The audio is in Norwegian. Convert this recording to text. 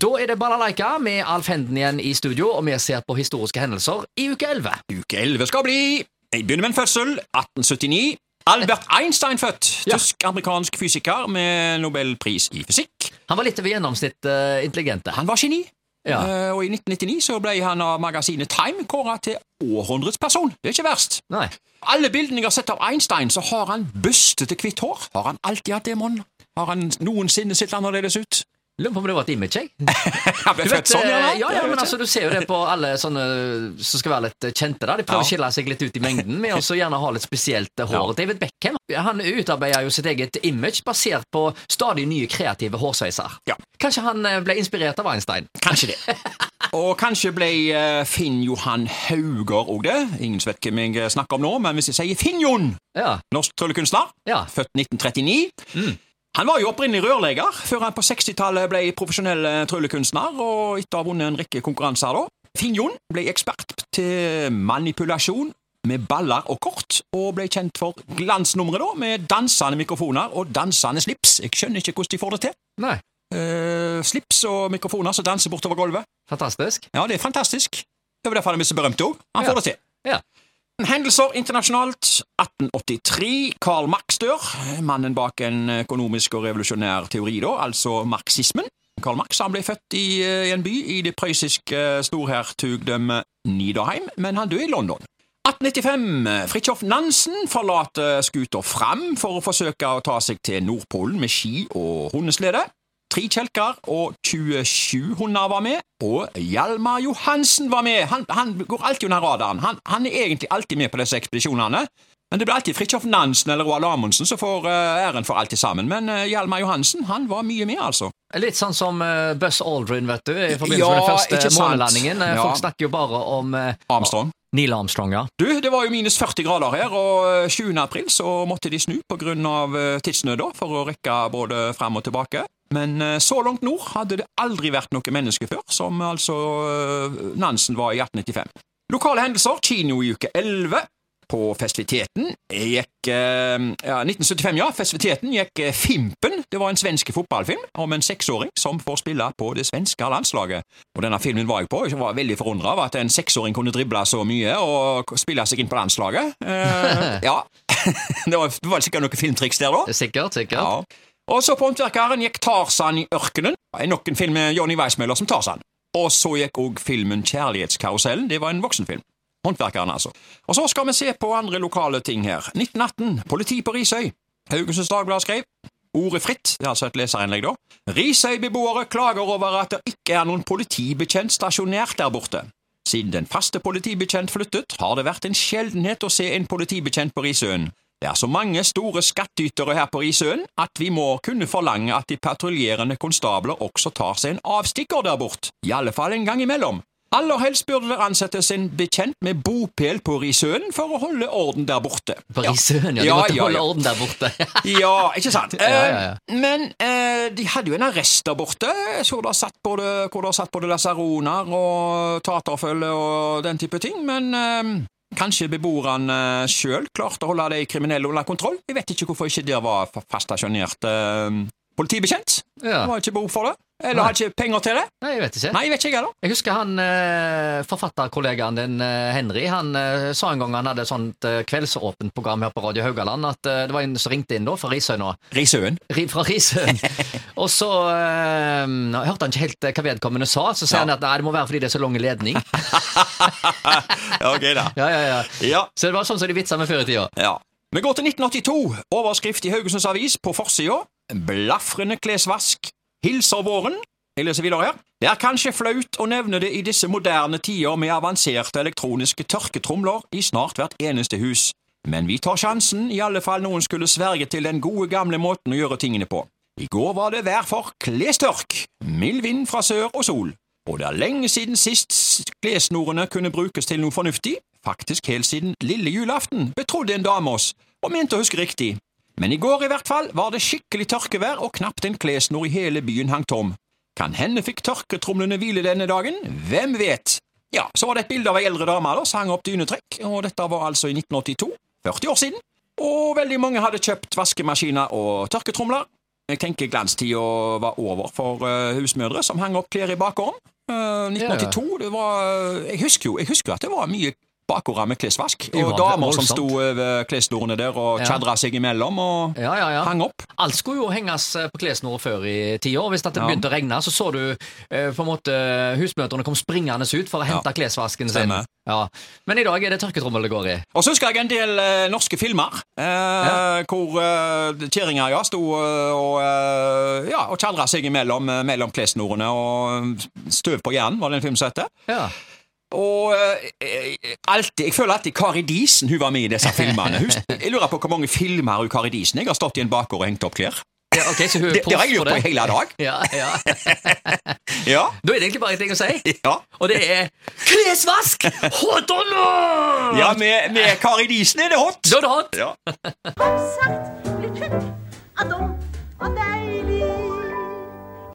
Da er det Balalaika med Alf Henden igjen i studio, og vi ser på historiske hendelser i uke 11. Uke 11 skal bli Jeg begynner med en fødsel. 1879. Albert Einstein født. Ja. Tysk-amerikansk fysiker med nobelpris i fysikk. Han var litt over gjennomsnitt eh, intelligente. Han var geni. Ja. Uh, og i 1999 så ble han av magasinet Time kåra til århundrets person. Det er ikke verst. Nei. Alle bildene jeg har sett av Einstein, så har han bustete hvitt hår. Har han alltid hatt det, mon? Har han noensinne sett annerledes ut? Lurer på om det var et image, jeg. Han ble født sånn, ja, ja, ja, men altså, Du ser jo det på alle sånne som skal være litt kjente. da De prøver å skille seg litt ut i mengden med å gjerne ha litt spesielt hår. Ja. David Beckham han utarbeider jo sitt eget image basert på stadig nye kreative hårsveiser. Ja. Kanskje han eh, ble inspirert av Einstein? Kanskje det. Og kanskje ble eh, Finn Johan Hauger òg det. Ingen vet hvem jeg snakker om nå, men hvis jeg sier Finn-Jon, Ja. norsk tryllekunstner, ja. født 1939 Mm. Han var jo opprinnelig rørlegger, før han på 60-tallet ble profesjonell eh, tryllekunstner, og etter å ha vunnet en rekke konkurranser da. Finn-Jon ble ekspert til manipulasjon med baller og kort, og ble kjent for glansnummeret da, med dansende mikrofoner og dansende slips. Jeg skjønner ikke hvordan de får det til. Nei. Eh, slips og mikrofoner som danser bortover gulvet. Fantastisk. Ja, det er fantastisk. Det var derfor han er så berømt òg. Han Ja. får det til. Ja. Hendelser internasjonalt. 1883. Karl Marx dør. Mannen bak en økonomisk og revolusjonær teori, da, altså marxismen. Karl Marx han ble født i i en by i det prøyssiske storhertugdømmet Niederheim, men han døde i London. 1895. Fridtjof Nansen forlater skuta Fram for å forsøke å ta seg til Nordpolen med ski og hundeslede. Tre kjelker og 27 hunder var med, og Hjalmar Johansen var med. Han, han går alltid under radaren. Han, han er egentlig alltid med på disse ekspedisjonene. Men det blir alltid Fridtjof Nansen eller Roald Amundsen som får eh, æren for alt sammen. Men eh, Hjalmar Johansen han var mye med, altså. Litt sånn som eh, Buzz Aldrin, vet du, i forbindelse Ja, med den første månelandingen. Ja. Folk snakker jo bare om Armstrong. Neil Armstrong, ja. Du, det var jo minus 40 grader her, og 20. april så måtte de snu på grunn av eh, tidsnød da, for å rekke både frem og tilbake. Men eh, så langt nord hadde det aldri vært noe menneske før, som altså eh, Nansen var i 1895. Lokale hendelser, kino i uke 11. På festiviteten gikk eh, ja, 1975, ja. Festiviteten gikk Fimpen. Det var en svensk fotballfilm om en seksåring som får spille på det svenske landslaget. Og denne filmen var jeg på. Jeg var veldig forundra over at en seksåring kunne drible så mye og spille seg inn på landslaget. Eh, ja. det, var, var sikkert noen filmtriks der, da. Sikkert, sikkert. Ja. Og så på Håndverkeren gikk Tarzan i ørkenen. Nok en film med Johnny Weissmuller som Tarzan. Og så gikk òg filmen Kjærlighetskarusellen. Det var en voksenfilm. Håndverkeren, altså. Og så skal vi se på andre lokale ting her. 1918. Politi på Risøy. Haugesunds Dagblad skrev. Ordet fritt, det er altså et leserinnlegg, da. Risøy-beboere klager over at det ikke er noen politibetjent stasjonert der borte. Siden den faste politibetjent flyttet, har det vært en sjeldenhet å se en politibetjent på Risøen. Det er så mange store skattytere her på Risøen at vi må kunne forlange at de patruljerende konstabler også tar seg en avstikker der bort, i alle fall en gang imellom. Aller helst burde det ansettes en bekjent med bopel på Risøen for å holde orden der borte. På Risøen, ja. De Ja, måtte ja, holde orden der borte. Ja, ikke sant? Ja, ja, ja. Eh, Men eh, de hadde jo en arrest der borte, hvor det satt både, hvor det satt både lasaroner og taterfølge og den type ting, men eh, kanskje beboerne uh, sjøl klarte å holde de kriminelle under kontroll? Vi vet ikke hvorfor ikke der var fa- fast stasjonert eh, politibetjent. Ja. Det var ikke behov for det. Eller Nei. hadde ikke penger til det. Nei, jeg vet ikke. Nei, jeg vet ikke jeg heller. Jeg husker han eh, forfatterkollegaen din, eh, Henry, han eh, sa en gang han hadde et sånt kveldsåpent program her på Radio Haugaland, at det var en som ringte inn da, fra Risøy nå. Risøen. Ri- Fra Risøen. og så eh, hørte han ikke helt hva vedkommende sa, så sier Ja. han at nei, det må være fordi det er så lang ledning. Ok da. ja, ja, ja. Ja. Så det var sånn som de vitsa med før i tida. Ja. Vi går til 1982. Overskrift i Haugesunds Avis på forsida. Blafrende klesvask. Hilser våren. Jeg leser videre her. Det er kanskje flaut å nevne det i disse moderne tider med avanserte elektroniske tørketromler i snart hvert eneste hus. Men vi tar sjansen, i alle fall noen skulle sverge til den gode gamle måten å gjøre tingene på. I går var det vær for klestørk. Mild vind fra sør og sol. Og det er lenge siden sist klessnorene kunne brukes til noe fornuftig. Faktisk helt siden lille julaften, betrodde en dame oss, og mente å huske riktig. Men i går i hvert fall var det skikkelig tørkevær, og knapt en klessnor i hele byen hang tom. Kan hende fikk tørketromlene hvile denne dagen, hvem vet? Ja, så var det et bilde av ei eldre dame da, som hang opp dynetrekk, og dette var altså i 1982, 40 år siden. Og veldig mange hadde kjøpt vaskemaskiner og tørketromler. Jeg tenker glanstida var over for uh, husmødre som hang opp klær i bakgården. Uh, 1982, det var Jeg husker jo jeg husker at det var mye bakgårder med klesvask. Og damer som sto ved klessnorene der og Ja. tjadra seg imellom og Ja, ja, ja. hang opp. Alt skulle jo henges eh, på klessnor før i tida. Hvis det begynte å regne, så så du eh, på en måte husmøterne kom springende ut for å hente klesvasken sin. Men i dag er det tørketrommel det går i. Og så husker jeg en del eh, norske filmer eh, hvor eh, kjerringa ja, sto eh, og, uh, ja, og tjadra seg imellom mellom klessnorene, og Støv på hjernen var det en film som het. Ja. Og eh, alltid, jeg føler alltid Kari Disen hun var med i disse filmene. Jeg lurer på hvor mange filmer hun Kari Disen jeg har stått i en bakgård og hengt opp klær. Ja, okay, så hun er Det, det har jeg gjort på i hele dag. Ja, ja. Ja, Da er det egentlig bare én ting å si, ja. og det er klesvask! Hot or not! ja med, med Kari Disen er det hot! Da er det hot! Ja. Sagt